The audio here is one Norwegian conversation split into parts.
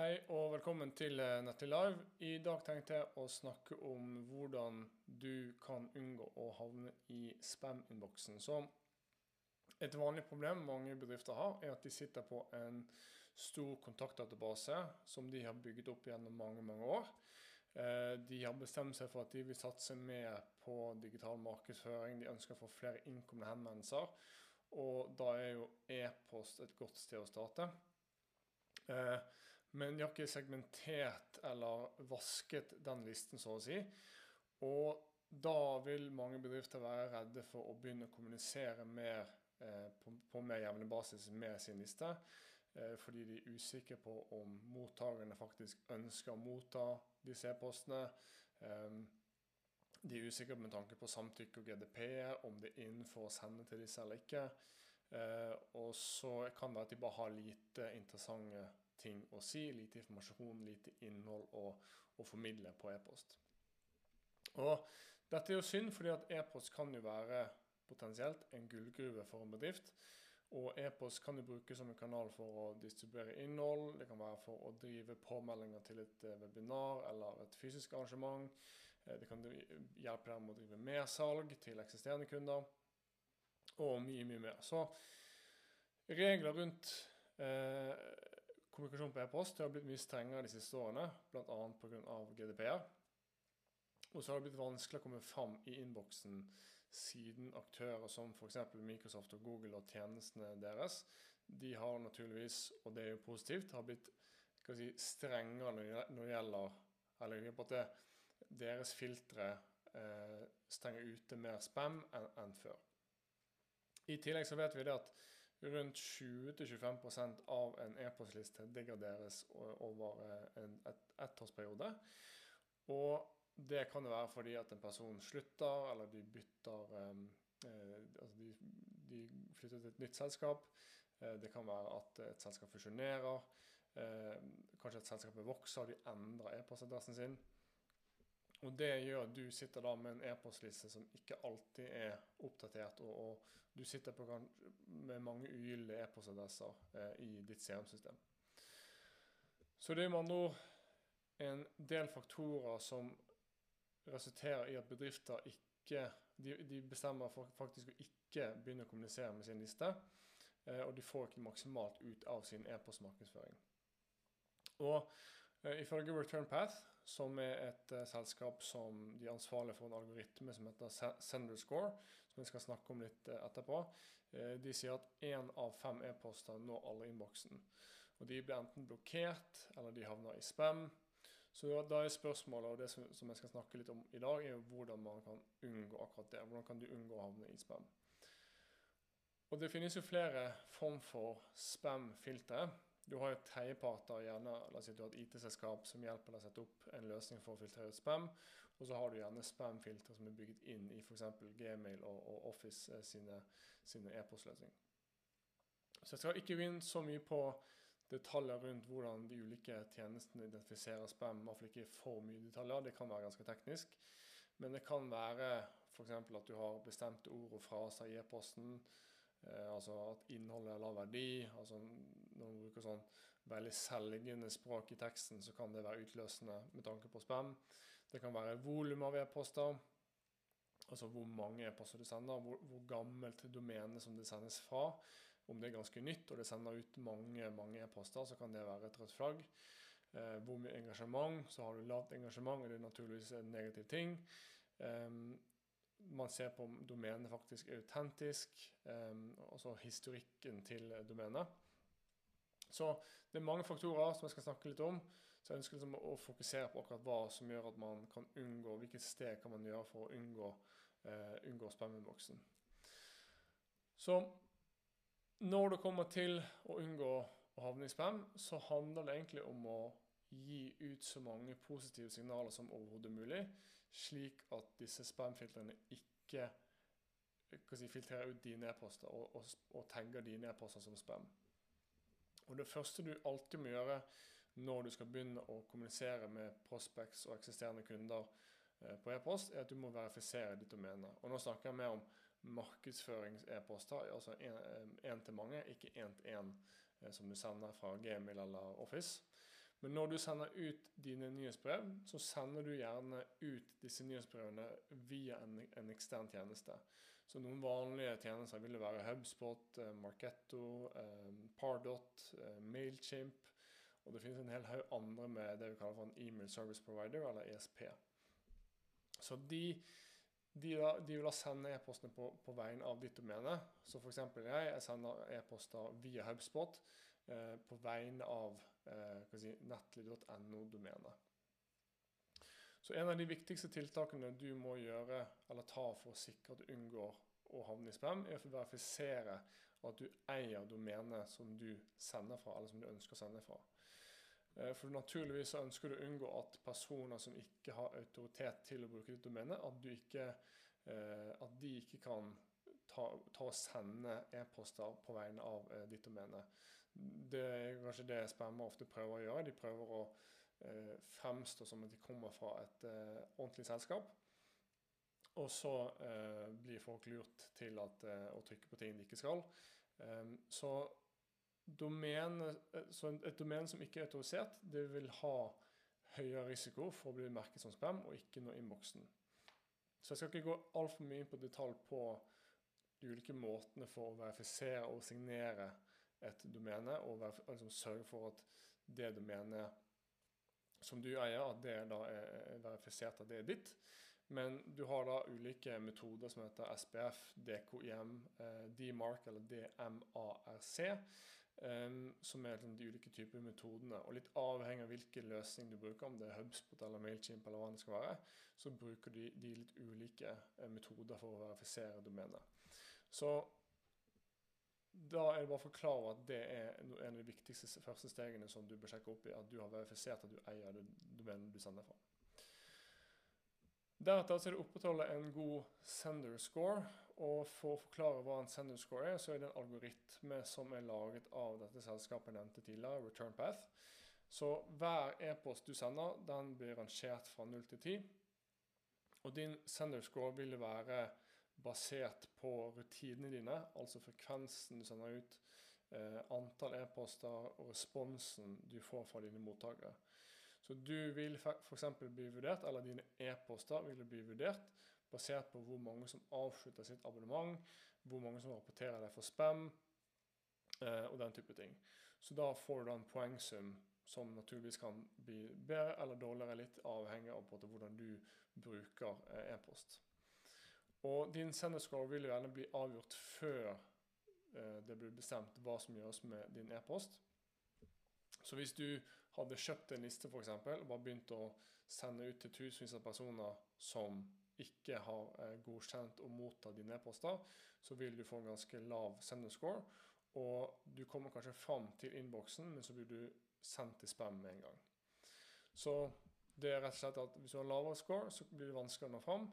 Hei og velkommen til eh, Live. I dag tenkte jeg å snakke om hvordan du kan unngå å havne i spam-innboksen. Så et vanlig problem mange bedrifter har, er at de sitter på en stor kontaktdatabase som de har bygget opp gjennom mange, mange år. Eh, de har bestemt seg for at de vil satse mer på digital markedsføring. De ønsker å få flere innkomne henvendelser. Og da er jo e-post et godt sted å starte. Eh, men de har ikke segmentert eller vasket den listen, så å si. Og da vil mange bedrifter være redde for å begynne å kommunisere mer eh, på, på, mer jevnlig basis med sin liste. Eh, fordi de er usikre på om mottakerne faktisk ønsker å motta disse e-postene. Eh, de er usikre med tanke på samtykke og GDP, om det er innenfor å sende til disse eller ikke. Eh, og så kan det være at de bare har lite interessante ting å si, lite informasjon, lite innhold å, å formidle på e-post. Og Dette er jo synd, fordi at e-post kan jo være potensielt en gullgruve for en bedrift. Og e-post kan jo brukes som en kanal for å distribuere innhold. Det kan være for å drive påmeldinger til et eh, webinar eller et fysisk arrangement. Eh, det kan hjelpe deg med å drive mersalg til eksisterende kunder. Og mye, mye mer. Så regler rundt eh, kommunikasjon på e-post har blitt mye strengere de siste årene, bl.a. pga. GDPR. Og så har det blitt vanskelig å komme fram i innboksen siden aktører som f.eks. Microsoft og Google og tjenestene deres, de har naturligvis, og det er jo positivt, har blitt si, strengere når det gjelder Eller på at deres filtre eh, stenger ute mer spam enn en før. I tillegg så vet vi det at rundt 20-25% av en e-postliste degraderes over eh, en et, ettårsperiode. Og det kan jo være fordi at en person slutter, eller de bytter um, eh, altså de, de, flytter til et nytt selskap. Eh, det kan være at et selskap fusjonerer. Eh, kanskje et selskap vokser, og de endrer e-postadressen sin. Og Det gjør at du sitter da med en e-postliste som ikke alltid er oppdatert, og, og du sitter på, med mange ugyldige e-postadresser eh, i ditt CM-system. Så det er med andre ord en del faktorer som resulterer i at bedrifter ikke de, de bestemmer faktisk å ikke begynne å kommunisere med sin liste. Eh, og de får ikke maksimalt ut av sin e-postmarkedsføring. Og ifølge Return Path som er et uh, selskap som de er ansvarlige for en algoritme som heter Senderscore, som vi skal snakke om litt uh, etterpå. Uh, de sier at én av fem e-poster når alle innboksen. Og De blir enten blokkert, eller de havner i spam. Så da er spørsmålet, og det som, som jeg skal snakke litt om i dag, er hvordan man kan unngå akkurat det. Hvordan kan du unngå å havne i spam? Og Det finnes jo flere form for spam-filtre. Du har jo tredjeparter, gjerne la oss si du har et IT-selskap som hjelper deg å sette opp en løsning for å filtrere spam. Og så har du gjerne spam-filtre som er bygget inn i f.eks. Gmail og, og Office eh, sine, sine e-postløsninger. Så jeg skal ikke gå inn så mye på detaljer rundt hvordan de ulike tjenestene identifiserer spam. I hvert fall ikke for mye detaljer, det kan være ganske teknisk. Men det kan være f.eks. at du har bestemte ord og fraser i e-posten. Eh, altså at innholdet er lav verdi. altså Når man bruker sånn veldig selgende språk i teksten, så kan det være utløsende med tanke på spam. Det kan være volum av e-poster. Altså hvor mange e-poster du sender, hvor, hvor gammelt domene som det sendes fra. Om det er ganske nytt og det sender ut mange mange e-poster, så kan det være et rødt flagg. Eh, hvor mye engasjement, så har du lavt engasjement, og det er naturligvis en negativ ting. Um, man ser på om domenet faktisk er autentisk, altså historikken til domenet. Så det er mange faktorer som jeg skal snakke litt om. Så jeg ønsker liksom å fokusere på akkurat hva som gjør at man kan unngå, hvilket steg kan man gjøre for å unngå, uh, unngå spammeboksen. Så når det kommer til å unngå å havne i spam, så handler det egentlig om å gi ut så mange positive signaler som overhodet mulig, slik at disse spam-filtrene ikke si, filtrerer ut dine e-poster og, og, og, tagger dine e-poster som spam. Og Det første du alltid må gjøre når du skal begynne å kommunisere med prospects og eksisterende kunder eh, på e-post, er at du må verifisere ditt domene. Og Nå snakker jeg mer om markedsførings-e-poster, altså én til mange, ikke én til én eh, som du sender fra Gmail eller Office. Men når du sender ut dine nyhetsbrev, så sender du gjerne ut disse nyhetsbrevene via en, en ekstern tjeneste. Så noen vanlige tjenester vil være HubSpot, eh, Marketto, eh, Pardot, eh, Mailchimp. Og det finnes en hel haug andre med det vi kaller for en email service provider, eller ESP. Så de, de, da, de vil da sende e-postene på, på vegne av ditt domene. Så f.eks. jeg, jeg sender e-poster via HubSpot eh, på vegne av eh, si, nettly.no-domenet. Så en av de viktigste tiltakene du må gjøre eller ta for å sikre at du unngår å havne i spam, er å verifisere at du eier domenet som du sender fra, eller som du ønsker å sende fra. Eh, for naturligvis ønsker du å unngå at personer som ikke har autoritet til å bruke ditt domene, at, ikke, eh, at de ikke kan ta, ta og sende e-poster på vegne av eh, ditt domene. Det er kanskje det spammer ofte prøver å gjøre. De prøver å fremstå som at de kommer fra et eh, ordentlig selskap. Og så eh, blir folk lurt til at, eh, å trykke på ting de ikke skal. Ehm, så, domene, eh, så et domen som ikke er autorisert, det vil ha høyere risiko for å bli merket som spam og ikke nå innboksen. Så jeg skal ikke gå altfor mye inn på detalj på de ulike måtene for å verifisere og signere et domene, og liksom sørge for at det domenet som du eier, at det da er verifisert at det er ditt. Men du har da ulike metoder som heter SPF, DKIM, eh, DMARC eller DMARC. Um, som er liksom de ulike typer metodene. Og litt avhengig av hvilken løsning du bruker, om det er Hubspot eller Mailchimp, eller hva det skal være, så bruker de, de litt ulike eh, metoder for å verifisere domenet. Så da er det bare å forklare at det er en av de viktigste første stegene som du bør sjekke opp i, at du har verifisert at du eier det domenet du sender fra. Deretter er det å opprettholde en god sender score. Og for å forklare hva en sender score er, så er det en algoritme som er laget av dette selskapet jeg nevnte tidligere, ReturnPath. Så hver e-post du sender, den blir rangert fra 0 til 10. Og din sender score vil være basert på rutinene dine, altså frekvensen du sender ut, eh, antall e-poster og responsen du får fra dine mottakere. Så du vil f.eks. bli vurdert, eller dine e-poster vil bli vurdert basert på hvor mange som avslutter sitt abonnement, hvor mange som rapporterer deg for spam, eh, og den type ting. Så da får du da en poengsum som naturligvis kan bli bedre eller dårligere, litt avhengig av hvordan du bruker eh, e-post. Og din senderscore vil gjerne bli avgjort før eh, det blir bestemt hva som gjøres med din e-post. Så hvis du hadde kjøpt en liste for eksempel, og bare begynt å sende ut til tusenvis av personer som ikke har eh, godkjent å motta dine e-poster, så vil du få en ganske lav senderscore. Og du kommer kanskje fram til innboksen, men så blir du sendt til spam med en gang. Så det er rett og slett at hvis du har lavere score, så blir det vanskeligere å nå fram.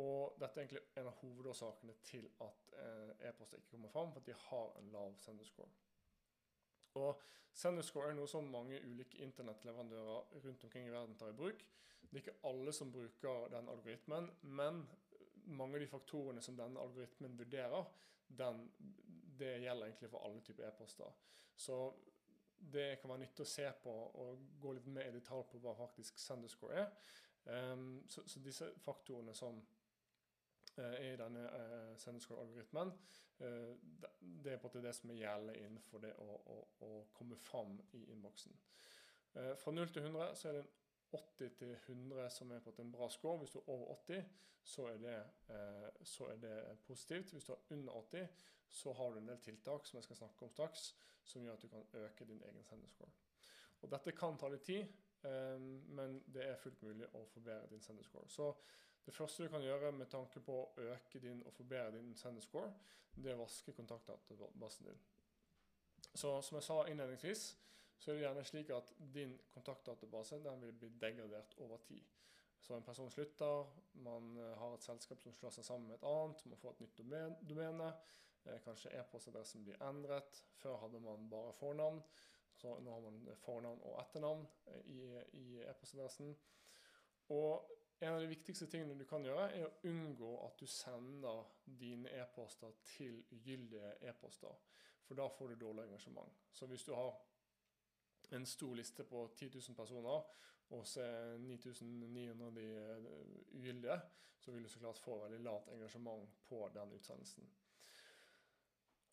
Og dette er egentlig en av hovedårsakene til at eh, e-poster ikke kommer fram, for at de har en lav senderscore. Og senderscore er noe som mange ulike internettleverandører rundt omkring i verden tar i bruk. Det er ikke alle som bruker den algoritmen, men mange av de faktorene som denne algoritmen vurderer, den, det gjelder egentlig for alle typer e-poster. Så det kan være nyttig å se på og gå litt mer i detalj på hva faktisk senderscore er. Um, så, så, disse faktorene som i denne uh, senderscore-algoritmen. Uh, det er på en måte det som er gjeldende innenfor det å, å, å komme fram i innboksen. Uh, fra 0 til 100 så er det en 80 til 100 som er på en bra score. Hvis du er over 80, så er, det, så er det positivt. Hvis du er under 80, så har du en del tiltak som jeg skal snakke om straks, som gjør at du kan øke din egen senderscore. Og dette kan ta litt tid, men det er fullt mulig å forbedre din senderscore. Det første du kan gjøre med tanke på å øke din og forbedre din sender det er å vaske kontaktdatabasen din. Så som jeg sa innledningsvis, så er det gjerne slik at din kontaktdatabase den vil bli degradert over tid. Så en person slutter, man eh, har et selskap som slår seg sammen med et annet, man får et nytt domene, eh, kanskje e-postadressen blir endret. Før hadde man bare fornavn, så nå har man fornavn og etternavn eh, i e-postadressen. Og en av de viktigste tingene du kan gjøre, er å unngå at du sender dine e-poster til ugyldige e-poster. For da får du dårlig engasjement. Så hvis du har en stor liste på 10 000 personer, og så er 9900 av de eh, ugyldige, så vil du så klart få veldig lavt engasjement på den utsendelsen.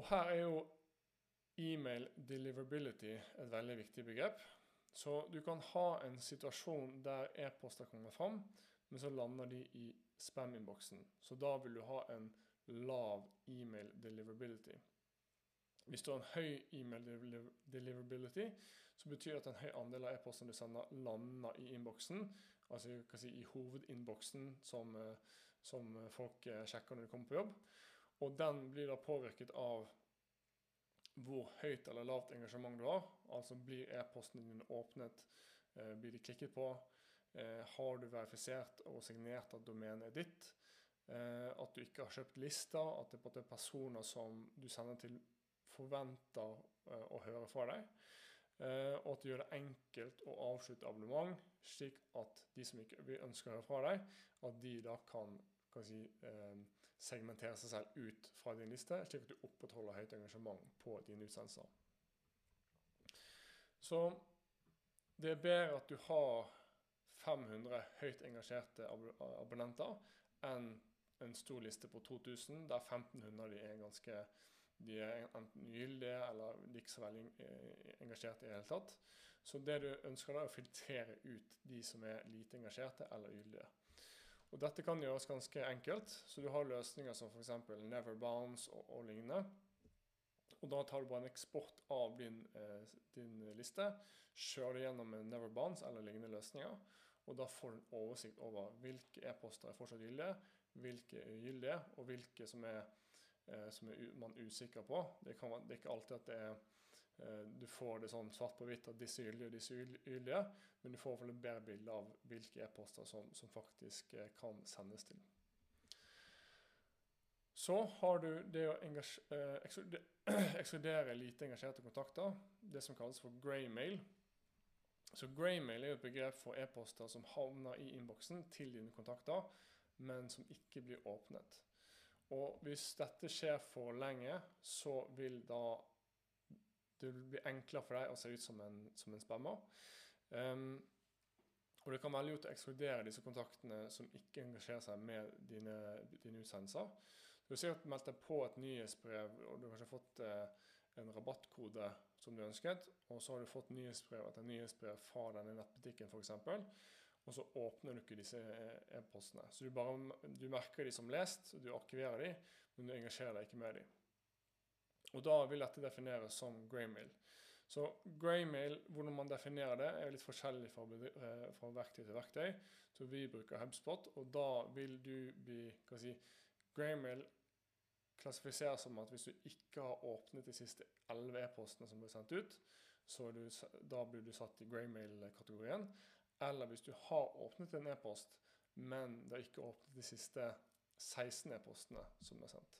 Og her er jo email deliverability et veldig viktig begrep. Så du kan ha en situasjon der e-poster kommer fram, men så lander de i spam-innboksen. Så da vil du ha en lav email deliverability. Hvis du har en høy email deliverability, så betyr det at en høy andel av e-postene du sender, lander i innboksen. Altså si, i hovedinnboksen som, eh, som, folk eh, sjekker når de kommer på jobb. Og den blir da påvirket av hvor høyt eller lavt engasjement du har. Altså blir e-postene dine åpnet, eh, blir de klikket på, har du verifisert og signert at domenet er ditt, at du ikke har kjøpt lister, at det er personer som du sender til forventer uh, å høre fra deg. Og at du gjør det enkelt å avslutte abonnement, slik at de som ikke ønsker å høre fra deg, at de da kan, kan si, segmentere seg selv ut fra din liste, slik at du opprettholder høyt engasjement på dine utsendelser. Så det er bedre at du har 500 høyt engasjerte ab abonnenter enn en stor liste på 2000, der 1500 de er ganske de er enten ugyldige eller ikke så veldig eh, engasjerte i det hele tatt. Så det du ønsker da er å filtrere ut de som er lite engasjerte eller ugyldige. Og Dette kan gjøres ganske enkelt, så du har løsninger som f.eks. Neverbounce og, og lignende. Og Da tar du bare en eksport av din, eh, din liste, kjører det gjennom en Neverbounce eller lignende løsninger, og da får du en oversikt over hvilke e-poster er fortsatt gyldige, hvilke er ugyldige, og hvilke som er eh, som er man er usikker på. Det, kan, det, er ikke alltid at er eh, du får det sånn svart på hvitt at disse er gyldige og disse er ugyldige, men du får et bedre bilde av hvilke e-poster som, som, faktisk eh, kan sendes til. Så har du det å ekskludere lite engasjerte kontakter, det som kalles for greymail. Så graymail er jo et begrep for e-poster som havner i innboksen til dine kontakter, men som ikke blir åpnet. Og hvis dette skjer for lenge, så vil da det bli enklere for deg å se ut som en, som en spammer. Um, og det kan være lurt å ekskludere disse kontaktene som ikke engasjerer seg med dine, dine utsendelser. Du har sikkert meldt deg på et nyhetsbrev, og du har kanskje fått eh, en rabattkode som du ønsket, og så har du fått nyhetsbrev etter nyhetsbrev fra denne nettbutikken f.eks og så åpner du ikke disse eh, e-postene. Så du, bare, du merker de som lest, du arkiverer de, men du engasjerer deg ikke med de. Og da vil dette defineres som greymail. Så greymail, hvordan man definerer det, er litt forskjellig fra, eh, fra, verktøy til verktøy. Så vi bruker HubSpot, og da vil du bli hva si, Greymail klassifiseres som at hvis du ikke har åpnet de siste 11 e-postene som ble sendt ut, så du, da blir du satt i greymail-kategorien. Eller hvis du har åpnet en e-post, men det har ikke åpnet de siste 16 e-postene som er sendt.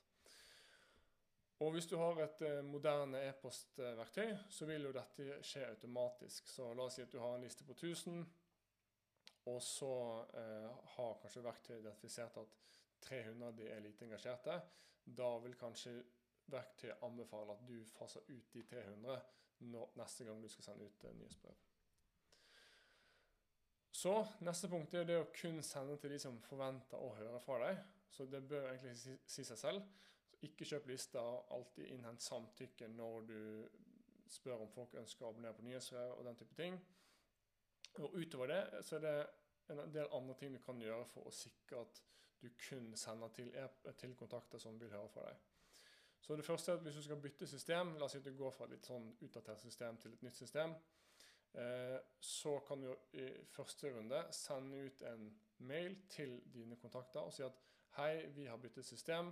Og hvis du har et eh, moderne e-postverktøy, så vil jo dette skje automatisk. Så la oss si at du har en liste på 1000, og så eh, har kanskje verktøyet identifisert at 300 er lite engasjerte. Da vil kanskje verktøyet anbefale at du faser ut de 300 når, neste gang du skal sende ut eh, nyhetsbrev. Så neste punkt er det å kun sende til de som forventer å høre fra deg. Så det bør egentlig si, si seg selv. Så ikke kjøp lister. Alltid innhent samtykke når du spør om folk ønsker å abonnere på nyhetsbrev og den type ting. Og utover det så er det en del andre ting du kan gjøre for å sikre at du kun sender til, e til kontakter som vil høre fra deg. Så det første er at Hvis du skal bytte system, la oss si at du går fra et litt sånn utdatert system til et nytt system, Eh, så kan du i første runde sende ut en mail til dine kontakter og si at hei, vi har byttet system.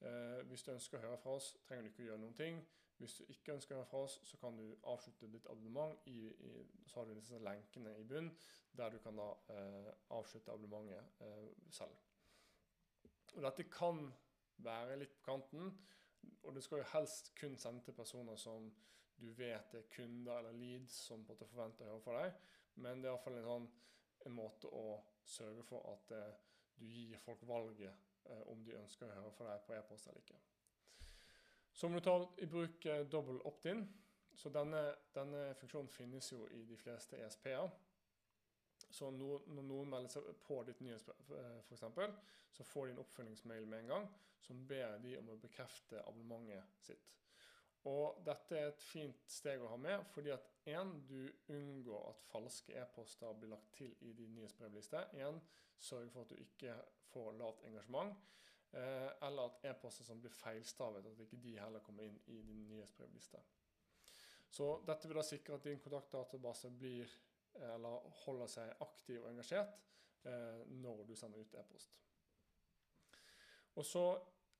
Eh, hvis du ønsker å høre fra oss, trenger du ikke å gjøre noen ting. Hvis du ikke ønsker å høre fra oss, så kan du avslutte ditt abonnement. I, i, så har du disse lenkene i bunn, der du kan da eh, avslutte abonnementet eh, selv. Og dette kan være litt på kanten, og du skal jo helst kun sende til personer som du vet er kunder eller leads som på en måte forventer å høre fra deg. Men det er iallfall en, sånn, en måte å sørge for at eh, du gir folk valget eh, om de ønsker å høre fra deg på e-post eller ikke. Så må du ta i bruk eh, dobbel opt-in. så denne, denne, funksjonen finnes jo i de fleste ESP-er. Så når noen melder seg på ditt nyhetsbrev, eh, f.eks., så får de en oppfølgingsmail med en gang som ber de om å bekrefte abonnementet sitt. Og dette er et fint steg å ha med, fordi at en, du unngår at falske e-poster blir lagt til i din nyhetsbrevliste. En, sørg for at du ikke får lavt engasjement. Eh, eller at e-poster som blir feilstavet, at ikke de heller kommer inn i din nyhetsbrevliste. Så dette vil da sikre at din kontaktdatabase blir, eller holder seg aktiv og engasjert eh, når du sender ut e-post. Og så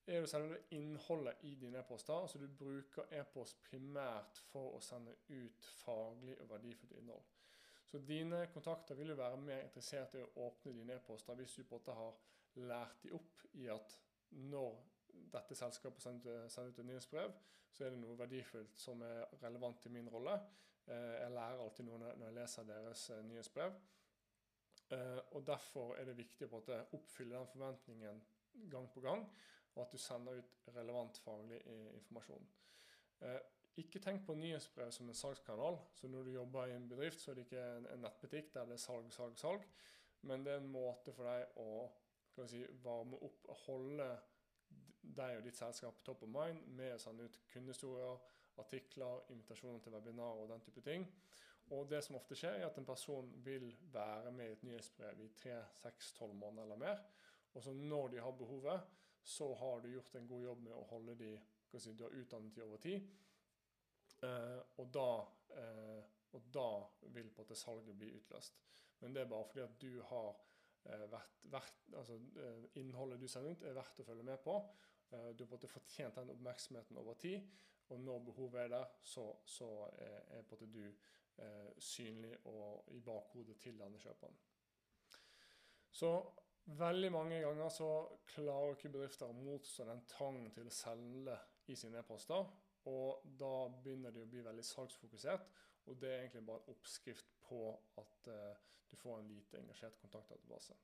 er det selve innholdet i dine e-poster. Altså du bruker e-post primært for å sende ut faglig og verdifullt innhold. Så dine kontakter vil jo være mer interessert i å åpne dine e-poster hvis du på en måte har lært de opp i at når dette selskapet sender ut et nyhetsbrev, så er det noe verdifullt som er relevant til min rolle. Eh, jeg lærer alltid noe når jeg leser deres eh, nyhetsbrev. Eh, og Derfor er det viktig å oppfylle den forventningen gang på gang, og at du sender ut relevant faglig informasjon. Ikke tenk på nyhetsbrev som en salgskanal. så Når du jobber i en bedrift, så er det ikke en nettbutikk der det er salg, salg, salg. Men det er en måte for deg å si, varme opp og holde deg og ditt selskap top of mind med å sende ut kundehistorier, artikler, invitasjoner til webinar og den type ting. Og det som ofte skjer, er at en person vil være med i et nyhetsbrev i tre, seks, tolv måneder eller mer. Og så når de har behovet, så har du gjort en god jobb med å holde de si, Du har utdannet de over tid. Eh, og, da, eh, og, da, vil på en måte salget bli utløst. Men det er bare fordi at du har eh, vært, vært, altså, eh, Innholdet du sender ut, er verdt å følge med på. Eh, du har på en måte fortjent den oppmerksomheten over tid. Og når behovet er der, så, så er, er på en du eh, synlig og i bakhodet til denne kjøperen. Så veldig mange ganger så klarer ikke bedrifter å motstå den trangen til å selge i sine e-poster. Og da begynner de å bli veldig salgsfokusert. Og det er egentlig bare en oppskrift på at eh, du får en lite engasjert kontaktdatabase.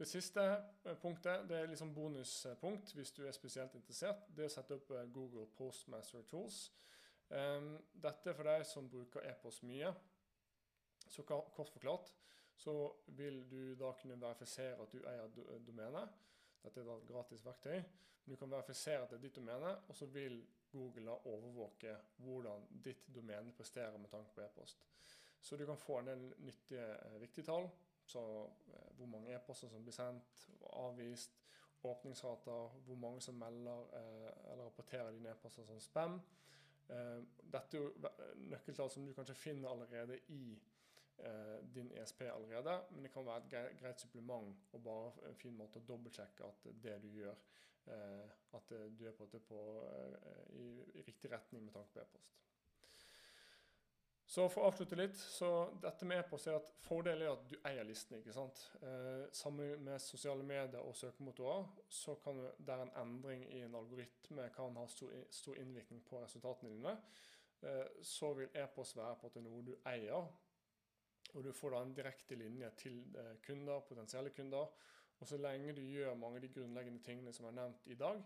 Det siste eh, punktet det er liksom bonuspunkt hvis du er spesielt interessert. Det er å sette opp eh, Google Postmaster Tools. Um, dette er for deg som bruker e-post mye. Så kort forklart så vil du da kunne verifisere at du eier domenet. Dette er et gratis verktøy. Du kan verifisere at det er ditt domene, og så vil Google da overvåke hvordan ditt domene presterer med tanke på e-post. Så du kan få en del nyttige, eh, viktige tall så eh, hvor mange e-poster som blir sendt, avvist, åpningsrater, hvor mange som melder eh, eller rapporterer dine e-poster som spam. Eh, dette er jo nøkkeltall som du kanskje finner allerede i din ESP allerede, men det kan være et greit supplement og bare en fin måte å dobbeltsjekke at det du gjør, at du er på, på i, i riktig retning med tanke på e-post. Så for å avslutte litt, så dette med e-post er at Fordelen er at du eier listen. ikke sant? Eh, sammen med sosiale medier og søkemotorer så kan du, der en endring i en algoritme kan ha stor, stor innvirkning på resultatene dine. Eh, så vil e-post være på at det er noe du eier. Og du får da en direkte linje til eh, kunder, potensielle kunder. Og så lenge du gjør mange av de grunnleggende tingene som er nevnt i dag,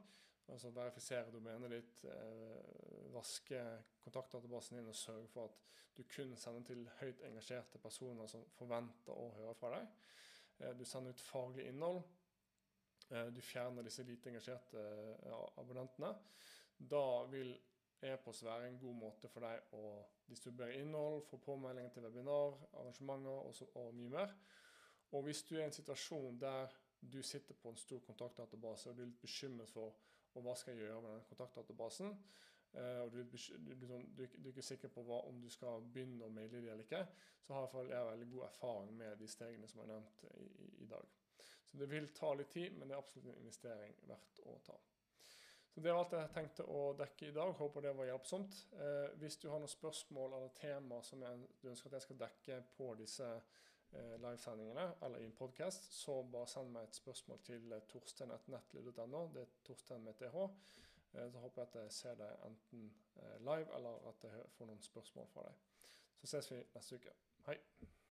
altså verifisere domenet ditt, eh, vaske kontaktdatabasen din og sørge for at du kun sender til høyt engasjerte personer som forventer å høre fra deg. Eh, du sender ut faglig innhold. Eh, du fjerner disse lite engasjerte eh, abonnentene. Da vil e-post være en god måte for deg å distribuere innhold, få påmeldinger til webinar, arrangementer og, så, og mye mer. Og hvis du er i en situasjon der du sitter på en stor kontaktdatabase og du er litt bekymret for hva skal jeg gjøre med den kontaktdatabasen, Eh, og du, du, du, du, er ikke sikker på hva, om du skal begynne å maile dem eller ikke, så har jeg, jeg veldig god erfaring med de stegene som er nevnt i, i, i, dag. Så det vil ta litt tid, men det er absolutt en investering verdt å ta. Så Det var alt jeg tenkte å dekke i dag. Håper det var hjelpsomt. Eh, hvis du har noen spørsmål eller tema som jeg, du ønsker at jeg skal dekke på disse livesendingene eller i en podkast, så bare send meg et spørsmål til torstein.nettlyd.no. Det er Torstein med TH. Eh, så håper jeg at jeg ser deg enten eh, live, eller at jeg får noen spørsmål fra deg. Så ses vi neste uke. Hei.